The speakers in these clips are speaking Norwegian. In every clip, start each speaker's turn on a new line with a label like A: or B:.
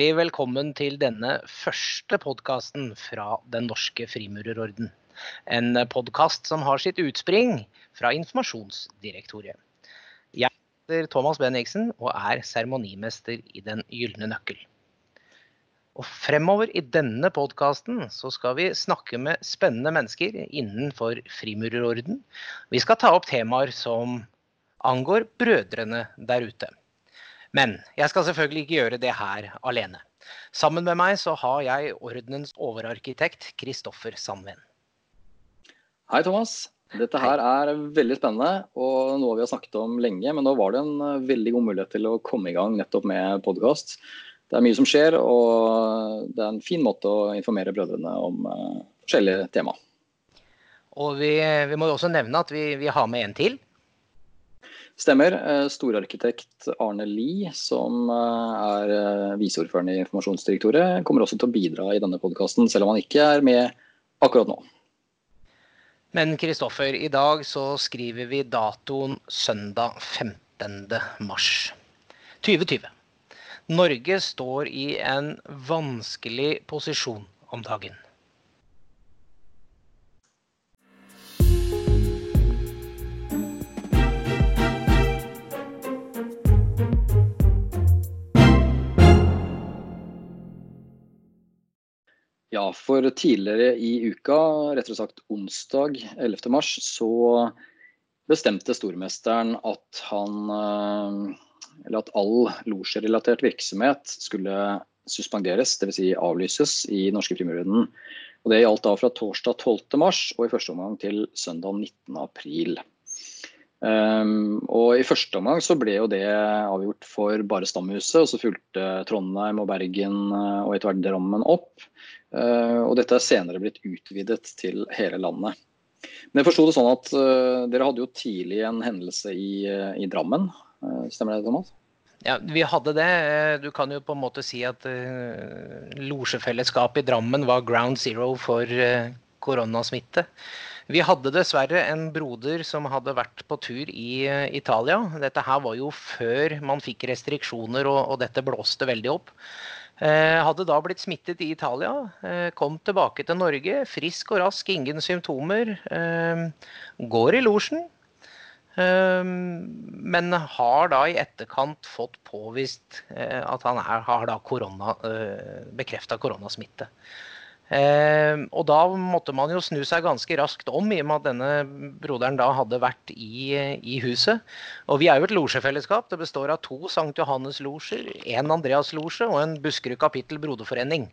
A: Hjertelig velkommen til denne første podkasten fra Den norske frimurerorden. En podkast som har sitt utspring fra Informasjonsdirektoriet. Jeg heter Thomas Benniksen og er seremonimester i Den gylne nøkkel. Og fremover i denne podkasten skal vi snakke med spennende mennesker innenfor frimurerorden. Vi skal ta opp temaer som angår brødrene der ute. Men jeg skal selvfølgelig ikke gjøre det her alene. Sammen med meg så har jeg ordenens overarkitekt Kristoffer Sandven.
B: Hei, Thomas. Dette her er veldig spennende og noe vi har snakket om lenge. Men nå var det en eh, veldig god mulighet til å komme i gang nettopp med podkast. Det er mye som skjer, og det er en fin måte å informere brødrene om uh, forskjellige tema.
A: Og vi, vi, må også nevne at vi, vi har med en til.
B: Stemmer. Eh, storarkitekt Arne Lie, som eh, er viseordførende viseordføreren i Informasjonsdirektoret, kommer også til å bidra i denne podkasten, selv om han ikke er med akkurat nå.
A: Men Kristoffer, i dag så skriver vi datoen søndag 15. mars 2020. Norge står i en vanskelig posisjon om dagen.
B: Ja, for tidligere i uka, rettere sagt onsdag 11. mars, så bestemte stormesteren at han eh, Eller at all losjerelatert virksomhet skulle suspenderes, dvs. Si avlyses, i Norske Frimurerorden. Og det gjaldt da fra torsdag 12. mars og i første omgang til søndag 19. april. Um, og I første omgang så ble jo det avgjort for bare Stamhuset, og så fulgte Trondheim og Bergen eh, og etter hvert Drammen opp. Uh, og dette er senere blitt utvidet til hele landet. Men jeg forsto det sånn at uh, dere hadde jo tidlig en hendelse i, uh, i Drammen. stemmer det, Thomas?
A: Ja, vi hadde det. Du kan jo på en måte si at uh, losjefellesskapet i Drammen var ground zero for koronasmitte. Vi hadde dessverre en broder som hadde vært på tur i uh, Italia. Dette her var jo før man fikk restriksjoner og, og dette blåste veldig opp. Eh, hadde da blitt smittet i Italia. eh, kom tilbake til Norge, frisk og rask, ingen symptomer. går i losjen. Men har da i etterkant fått påvist at han er, har da korona, bekrefta koronasmitte. Eh, og da måtte man jo snu seg ganske raskt om, i og med at denne broderen da hadde vært i, i huset. Og vi er jo et losjefellesskap. Det består av to Sankt Johannes-losjer, en Andreas-losje og en Buskerud kapittel broderforening.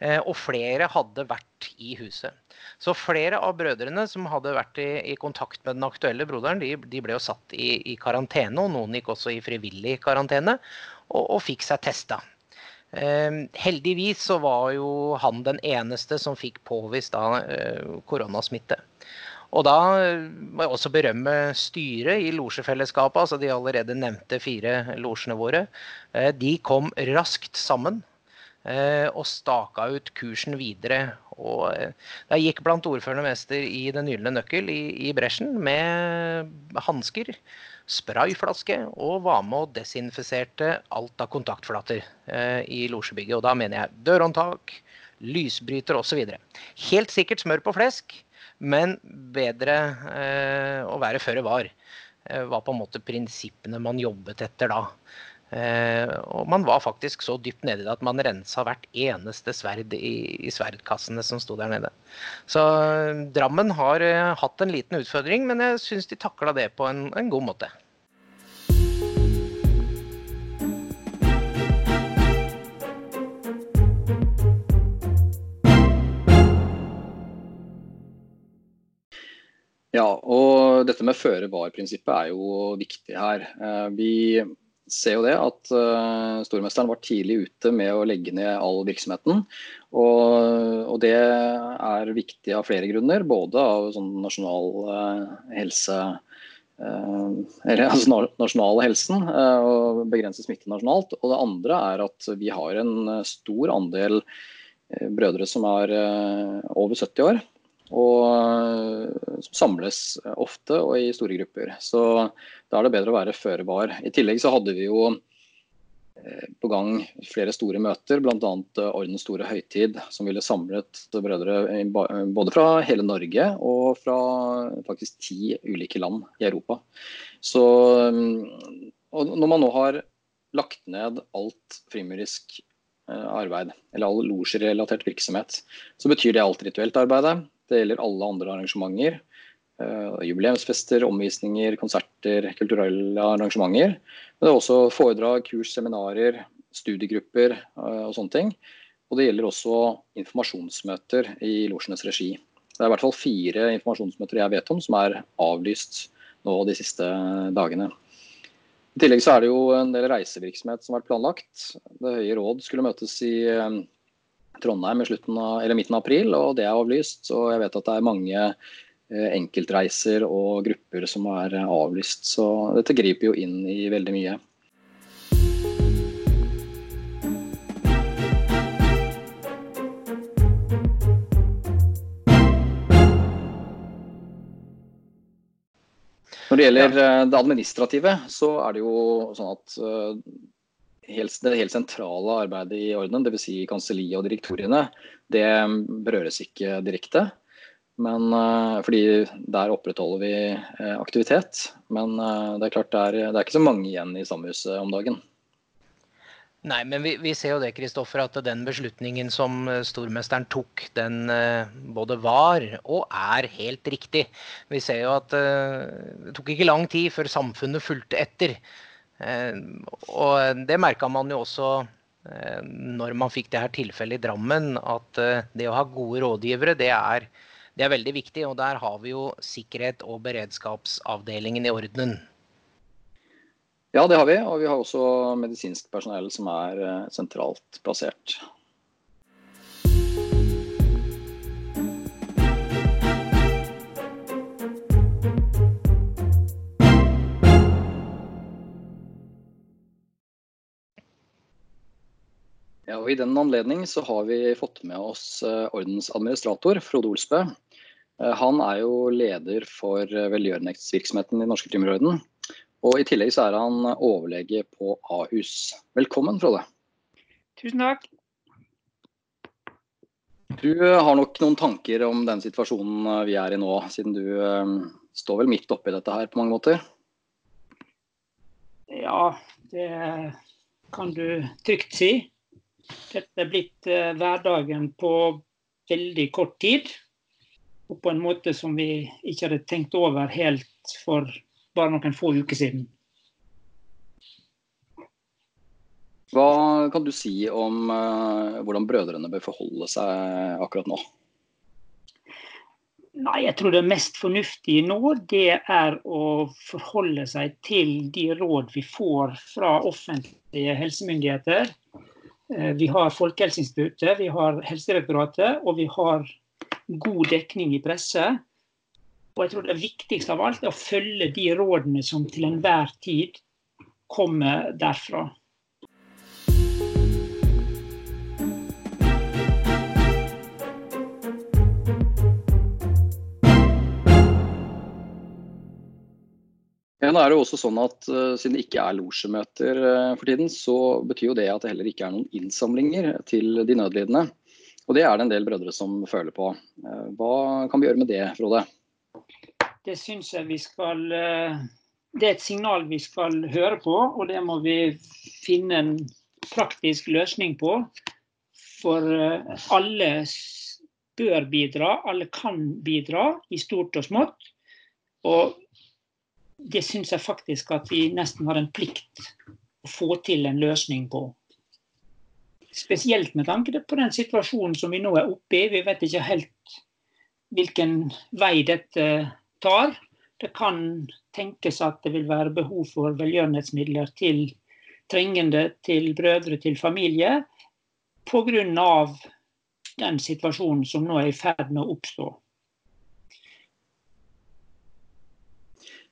A: Eh, og flere hadde vært i huset. Så flere av brødrene som hadde vært i, i kontakt med den aktuelle broderen, de, de ble jo satt i, i, karantene, og noen gikk også i frivillig karantene, og, og fikk seg testa. Ehm, heldigvis så var jo han den eneste som fikk påvist da, eh, koronasmitte. Og da eh, må jeg også berømme styret i losjefellesskapet, altså de allerede nevnte fire losjene våre. Eh, de kom raskt sammen og staka ut kursen videre. Og jeg gikk blant ordførende mester i Den gylne nøkkel i, i bresjen med hansker sprayflaske og var med og desinfiserte alt av kontaktflater eh, i losjebygget. Og da mener jeg dørhåndtak, lysbryter osv. Helt sikkert smør på flesk, men bedre eh, å være føre var. Eh, var på en måte prinsippene man jobbet etter da. Eh, og man var faktisk så dypt nedi det at man rensa hvert eneste sverd i, i sverdkassene som sto der nede. Så eh, Drammen har eh, hatt en liten utfordring, men jeg syns de takla det på en, en god måte.
B: Ja, og dette med føre var-prinsippet er jo viktig her. Vi ser jo det at uh, stormesteren var tidlig ute med å legge ned all virksomheten. Og, og det er viktig av flere grunner. Både av sånn nasjonal uh, helse uh, eller altså nasjonale helsen og begrense smitte nasjonalt. Og det andre er at vi har en stor andel brødre som er over 70 år og eh, som samles ofte og i store grupper. Så da er det bedre å være føre var. I tillegg så hadde vi jo på gang flere store møter, bl.a. Ordens store høytid, som ville samlet brødre både fra hele Norge og fra faktisk ti ulike land i Europa. Så, og når man nå har lagt ned alt frimurisk arbeid, eller all losjerelatert virksomhet, så betyr det alt rituelt arbeid. Det gjelder alle andre arrangementer. Jubileumsfester, omvisninger, konserter, kulturelle arrangementer. Men det er også foredrag, kurs, seminarer, studiegrupper eh, og sånne ting. Og det gjelder også informasjonsmøter i losjenes regi. Det er i hvert fall fire informasjonsmøter jeg vet om som er avlyst nå de siste dagene. I tillegg så er det jo en del reisevirksomhet som har vært planlagt. Det høye råd skulle møtes i eh, Trondheim i av, midten av april, og det er avlyst. Og jeg vet at det er mange Eh, enkeltreiser og grupper som er avlyst. Så dette griper jo inn i veldig mye. Når det gjelder eh, det administrative, så er det jo sånn at eh, det helt sentrale arbeidet i ordenen, dvs. Si kanselliet og direktoriene, det berøres ikke direkte. Men, eh, fordi der opprettholder vi eh, aktivitet. Men eh, det er klart det er, det er ikke så mange igjen i Samhuset om dagen.
A: Nei, men vi, vi ser jo det, Kristoffer, at den beslutningen som stormesteren tok, den både var og er helt riktig. Vi ser jo at det tok ikke lang tid før samfunnet fulgte etter. Og det merka man jo også når man fikk det her tilfellet i Drammen, at det å ha gode rådgivere, det er det er veldig viktig, og der har vi jo sikkerhet- og beredskapsavdelingen i ordenen.
B: Ja, det har vi. Og vi har også medisinsk personell som er eh, sentralt plassert. Og I den anledning så har vi fått med oss ordensadministrator ordens administrator, Frode Olsbø. Eh, han er jo leder for eh, velgjørenhetsvirksomheten i Norske Frimurorden. Og i tillegg så er han overlege på Ahus. Velkommen, Frode.
C: Tusen takk.
B: Du eh, har nok noen tanker om den situasjonen vi er i nå, siden du står vel midt oppi dette her på mange måter?
C: Ja, det kan du trygt si. Dette blitt hverdagen på veldig kort tid og på en måte som vi ikke hadde tenkt over helt for bare noen få uker siden.
B: Hva kan du si om uh, hvordan brødrene bør forholde seg akkurat nå?
C: Nei, jeg tror det mest fornuftige nå, det er å forholde seg til de råd vi får fra offentlige helsemyndigheter. Uh, vi har Folkehelseinstituttet, vi har Helsedirektoratet og vi har god dekning i presse. Og jeg tror det viktigste av alt er å følge de rådene som til enhver tid kommer derfra.
B: Ja, nå er det jo også sånn at uh, Siden det ikke er losjemøter uh, for tiden, så betyr jo det at det heller ikke er noen innsamlinger til de nødlidende. Og det er det en del brødre som føler på. Uh, hva kan vi gjøre med det, Frode?
C: Det syns jeg vi skal Det er et signal vi skal høre på, og det må vi finne en praktisk løsning på. For alle bør bidra, alle kan bidra, i stort og smått. Og det syns jeg faktisk at vi nesten har en plikt å få til en løsning på. Spesielt med tanke på den situasjonen som vi nå er oppe i. Vi vet ikke helt hvilken vei dette tar. Det kan tenkes at det vil være behov for velgjørenhetsmidler til trengende, til brødre, til familie. Pga. den situasjonen som nå er i ferd med å oppstå.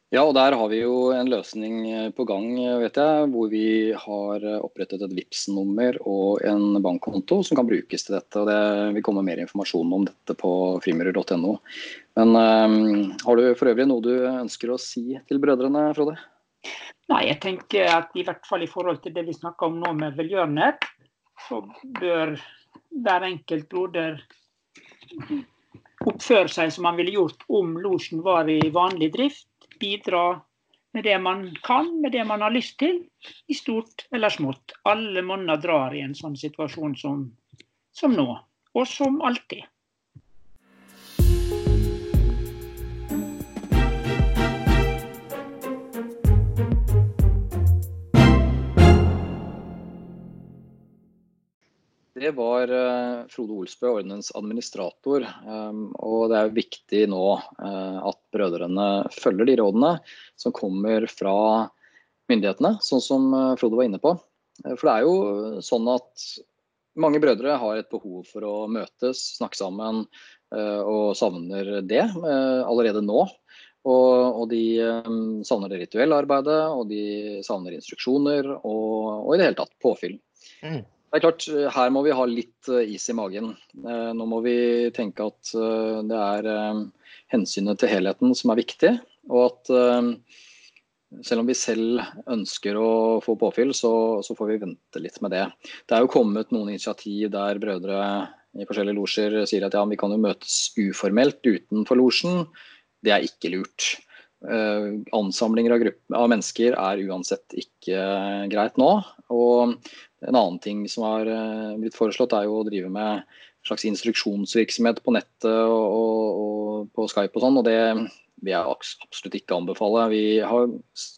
B: Ja, og der har vi jo en løsning eh, på gang, vet jeg. Hvor vi har eh, opprettet et VIPS-nummer og en bankkonto som kan brukes til dette. og Det vil komme mer informasjon om dette på frimurer.no. Men um, har du for øvrig noe du ønsker å si til brødrene, Frode?
C: Nei, jeg tenker at i hvert fall i forhold til det vi snakker om nå med velgjørenhet, så bør hver enkelt broder oppføre seg som han ville gjort om losjen var i vanlig drift. Bidra med det man kan, med det man har lyst til, i stort eller smått. Alle monner drar i en sånn situasjon som, som nå, og som alltid.
B: Det var uh, Frode Olsbø, ordenens administrator. Um, og det er viktig nå uh, at brødrene følger de rådene som kommer fra myndighetene, sånn som uh, Frode var inne på. For det er jo sånn at mange brødre har et behov for å møtes, snakke sammen, og savner det allerede nå. Og, de um, savner det rituelle arbeidet, og de savner instruksjoner og, og i det hele tatt påfyll. Mm. Det er klart, eh, Her må vi ha litt eh, is i magen. Eh, nå må vi tenke at det er hensynet til helheten som er viktig. Og at selv om vi selv ønsker å få påfyll, så, får vi vente litt med det. Det er jo kommet noen initiativ der brødre i forskjellige losjer sier at ja, vi kan jo møtes uformelt utenfor losjen. Det er ikke lurt. ansamlinger av, av, mennesker er uansett ikke greit nå. Og en annen ting som har eh, blitt foreslått, er jo å drive med en slags instruksjonsvirksomhet på nettet og, og, og på Skype og sånn. og det vil jeg absolutt ikke anbefale. Vi har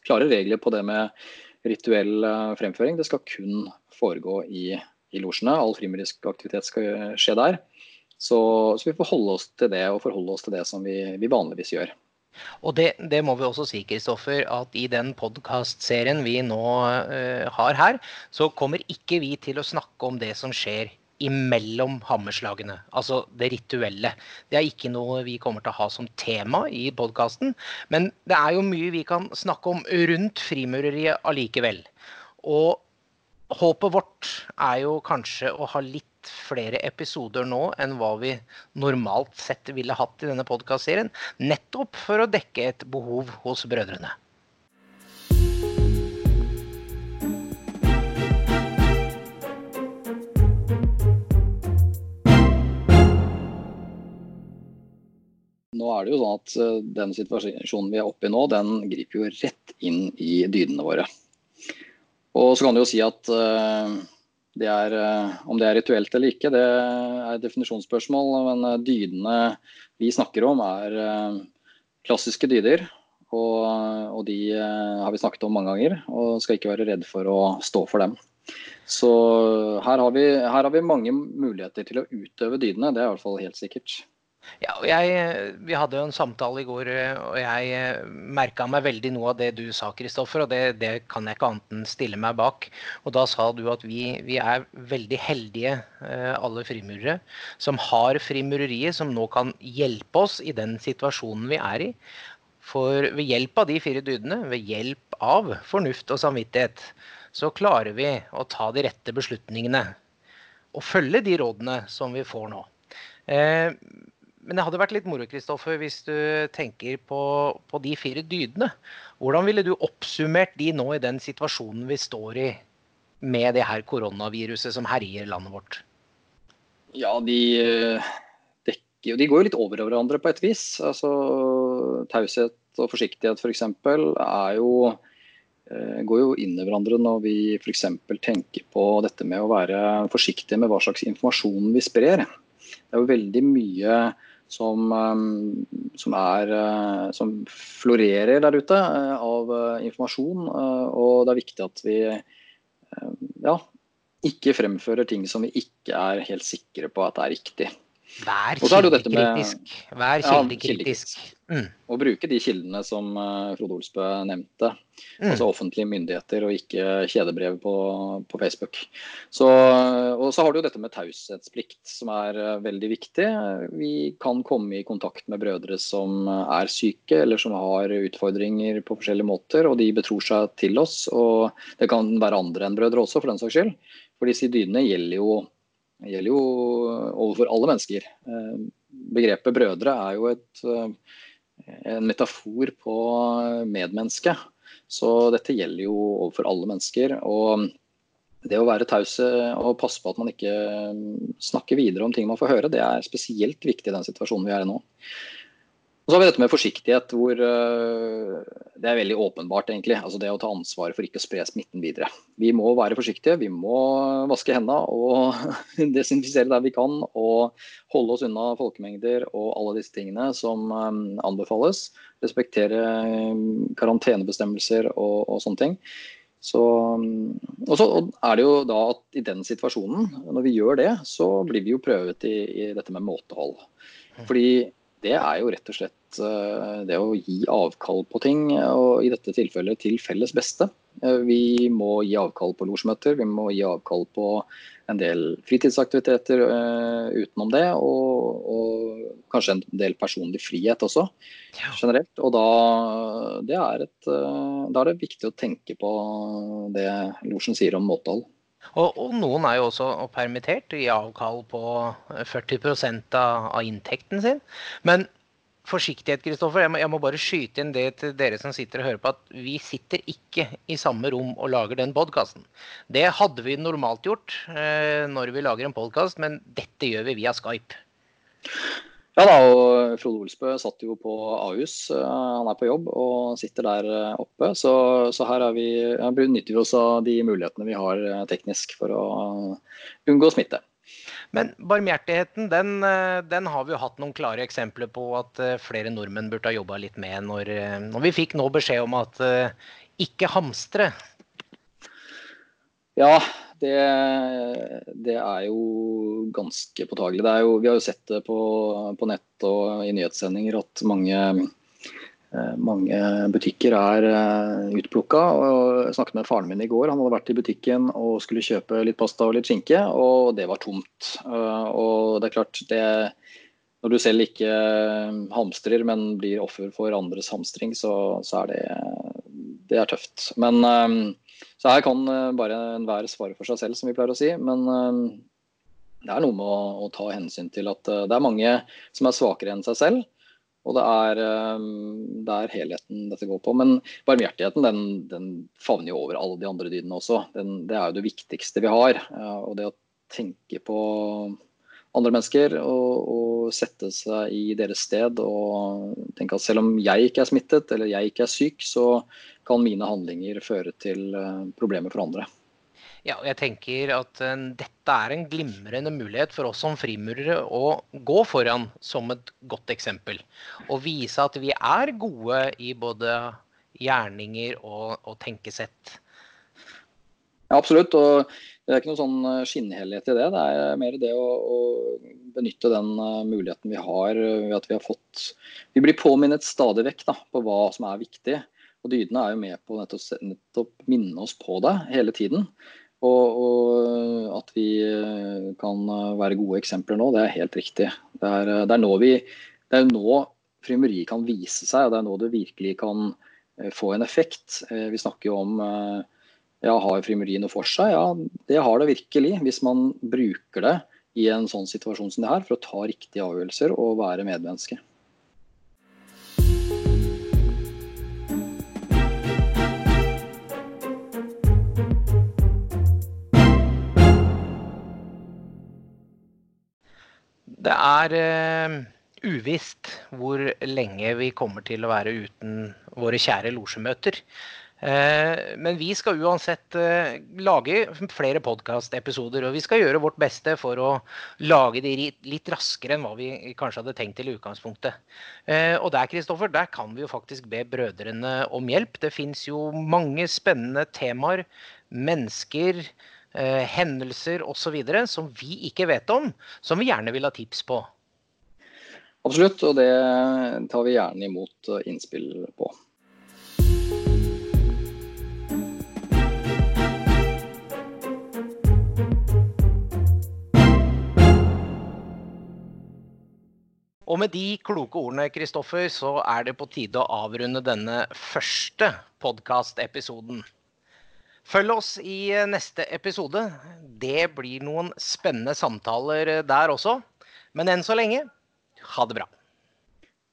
B: klare regler på det med rituell eh, fremføring. Det skal kun foregå i, i losjene. All frimerisk aktivitet skal skje der. Så, så, vi får holde oss til det og forholde oss til det som vi, vi vanligvis gjør.
A: Og det, det, må vi også si, Kristoffer, at i den podkastserien vi nå uh, har her, så kommer ikke vi til å snakke om det som skjer imellom hammerslagene. Altså det rituelle. Det er ikke noe vi kommer til å ha som tema i podkasten. Men det er jo mye vi kan snakke om rundt frimureriet allikevel. Og håpet vårt er jo kanskje å ha litt flere episoder nå enn hva vi normalt sett ville hatt i denne podkastserien. Nettopp for å dekke et behov hos brødrene.
B: Nå er det jo sånn at eh, Den situasjonen vi er oppe i nå, den griper jo rett inn i dydene våre. Og så kan du jo si at uh, det er, eh, om det er rituelt eller ikke, det er et definisjonsspørsmål. Men eh, dydene vi snakker om, er eh, klassiske dyder. Og, og, de har vi snakket om mange ganger, og skal ikke være redd for å stå for dem. Så her har vi, her har vi mange muligheter til å utøve dydene, det er i hvert fall helt sikkert.
A: Ja, jeg, vi hadde jo en samtale i går, og jeg eh, merka meg veldig noe av det du sa, Kristoffer. Og det, det, kan jeg ikke annet enn stille meg bak. Og da sa du at vi, vi er veldig heldige, eh, alle frimurere, som har frimureriet, som nå kan hjelpe oss i den situasjonen vi er i. For ved hjelp av de fire dydene, ved hjelp av fornuft og samvittighet, så klarer vi å ta de rette beslutningene. Og følge de rådene som vi får nå. Eh, men det hadde vært litt moro Kristoffer, hvis du tenker på, på, de fire dydene. Hvordan ville du oppsummert de nå i den situasjonen vi står i med det her koronaviruset som herjer landet vårt?
B: Ja, de eh, dekker jo De går jo litt over hverandre på et vis. Altså, Taushet og forsiktighet f.eks. For er jo eh, går jo inn i hverandre når vi f.eks. tenker på dette med å være forsiktige med hva slags informasjon vi sprer. Det er jo veldig mye som, um, som, er, uh, som florerer der ute uh, av uh, informasjon. Og det er viktig at vi ja, ikke fremfører ting som vi ikke er helt sikre på at er riktig.
A: Vær kildekritisk. Vær kildekritisk.
B: Mm. Og bruke de kildene som uh, Frode Olsbø nevnte. Mm. Altså offentlige myndigheter og ikke kjedebrev på, på Facebook. Så, og så har du jo dette med taushetsplikt, som er uh, veldig viktig. Vi kan komme i kontakt med brødre som er syke eller som har utfordringer på forskjellige måter, og de betror seg til oss. Og det kan være andre enn brødre også, for den saks skyld. For disse dydene gjelder jo det gjelder jo overfor alle mennesker. Eh, begrepet brødre er jo et, eh, en metafor på medmenneske. Så dette gjelder jo overfor alle mennesker. Og det å være tause og passe på at man ikke snakker videre om ting man får høre, det er spesielt viktig i den situasjonen vi er i nå. Og så har vi dette med forsiktighet, hvor uh, det er veldig åpenbart, egentlig. Altså det å ta ansvaret for ikke å spre smitten videre. Vi må være forsiktige, vi må vaske hendene og desinfisere der vi kan. Og holde oss unna folkemengder og alle disse tingene som um, anbefales. Respektere um, karantenebestemmelser og, og, sånne ting. Så, og så er det jo da at i den situasjonen, når vi gjør det, så blir vi jo prøvet i, i dette med måtehold. Fordi det er jo rett og slett eh, det å gi avkall på ting, og i dette tilfellet til felles beste. Eh, vi må gi avkall på losjmøter, vi må gi avkall på en del fritidsaktiviteter utenom det, og, og, kanskje en del personlig frihet også, generelt. Og da, det er, et, da er det viktig å tenke på det losjen sier om måtehold.
A: Og, og, noen er jo også permittert gir avkall på 40 av, av, inntekten sin. Men forsiktighet, Kristoffer. Jeg, jeg, må bare skyte inn det til dere som sitter og hører på, at vi sitter ikke i samme rom og lager den podkasten. Det hadde vi normalt gjort eh, når vi lager en podkast, men dette gjør vi via Skype.
B: Ja da, og Frode Olsbø satt jo på Ahus. Eh, han er på jobb og sitter der eh, oppe. Så, så her vi, benytter vi oss av de mulighetene vi har eh, teknisk for å unngå smitte.
A: Men barmhjertigheten, den, den, har vi jo hatt noen klare eksempler på at flere nordmenn burde ha jobba litt med når, når, vi fikk nå beskjed om at ikke hamstre.
B: Ja, det, det, er jo ganske påtagelig. Jo, vi har jo sett det på, på nett og i nyhetssendinger at mange, eh, mange butikker er eh, utplukka. Jeg snakket med faren min i går. Han hadde vært i butikken og skulle kjøpe litt pasta og litt skinke, og det var tomt. Eh, og det er klart, det, når du selv ikke hamstrer, men blir offer for andres hamstring, så, så er det, det er tøft. Men så her kan eh, bare enhver svare for seg selv, som vi pleier å si. Men eh, det er noe med å, å ta hensyn til at eh, det er mange som er svakere enn seg selv. Og det er, det er helheten dette går på. Men barmhjertigheten den, den favner jo over alle de andre dydene også. Den, det er jo det viktigste vi har. Og det å tenke på andre mennesker og, og, sette seg i deres sted og tenke at selv om jeg ikke er smittet eller jeg ikke er syk, så kan mine handlinger føre til eh, problemer for andre.
A: Ja, og jeg tenker at uh, dette er en glimrende mulighet for oss som frimurere å gå foran som et godt eksempel. Og vise at vi er gode i både gjerninger og, og tenkesett.
B: Ja, absolutt. og Det er ikke noen sånn eh, skinnhellighet i det. Det er mer det å, å benytte den muligheten vi har ved at vi har fått Vi blir påminnet stadig vekk da, på hva som er viktig. Og dydene er jo med på nettopp, nettopp minne oss på det hele tiden. Og, og, at vi eh, kan være gode eksempler nå, det er helt riktig. Det er, det er nå vi det er nå frimeriet kan vise seg, og det er nå det virkelig kan eh, få en effekt. Eh, vi snakker jo om ja, har frimeriet noe for seg? Ja, det har det virkelig. Hvis man bruker det i en sånn situasjon som det her, for å ta riktige avgjørelser og være medmenneske.
A: Det er uh, uvisst hvor lenge vi kommer til å være uten våre kjære losjemøter. Uh, men vi skal uansett uh, lage flere podkastepisoder. Og vi skal gjøre vårt beste for å lage de litt raskere enn hva vi kanskje hadde tenkt til i utgangspunktet. og der Kristoffer, der kan vi jo faktisk be brødrene om hjelp. Det fins jo mange spennende temaer, mennesker eh, hendelser osv. som vi ikke vet om, som vi gjerne vil ha tips på?
B: Absolutt, og det tar vi gjerne imot eh, innspill på.
A: Og med de kloke ordene, Kristoffer, så er det på tide å avrunde denne første podkastepisoden. Følg oss i neste episode. Det blir noen spennende samtaler der også. Men enn så lenge, ha det bra.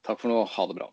B: Takk for nå. Ha det bra.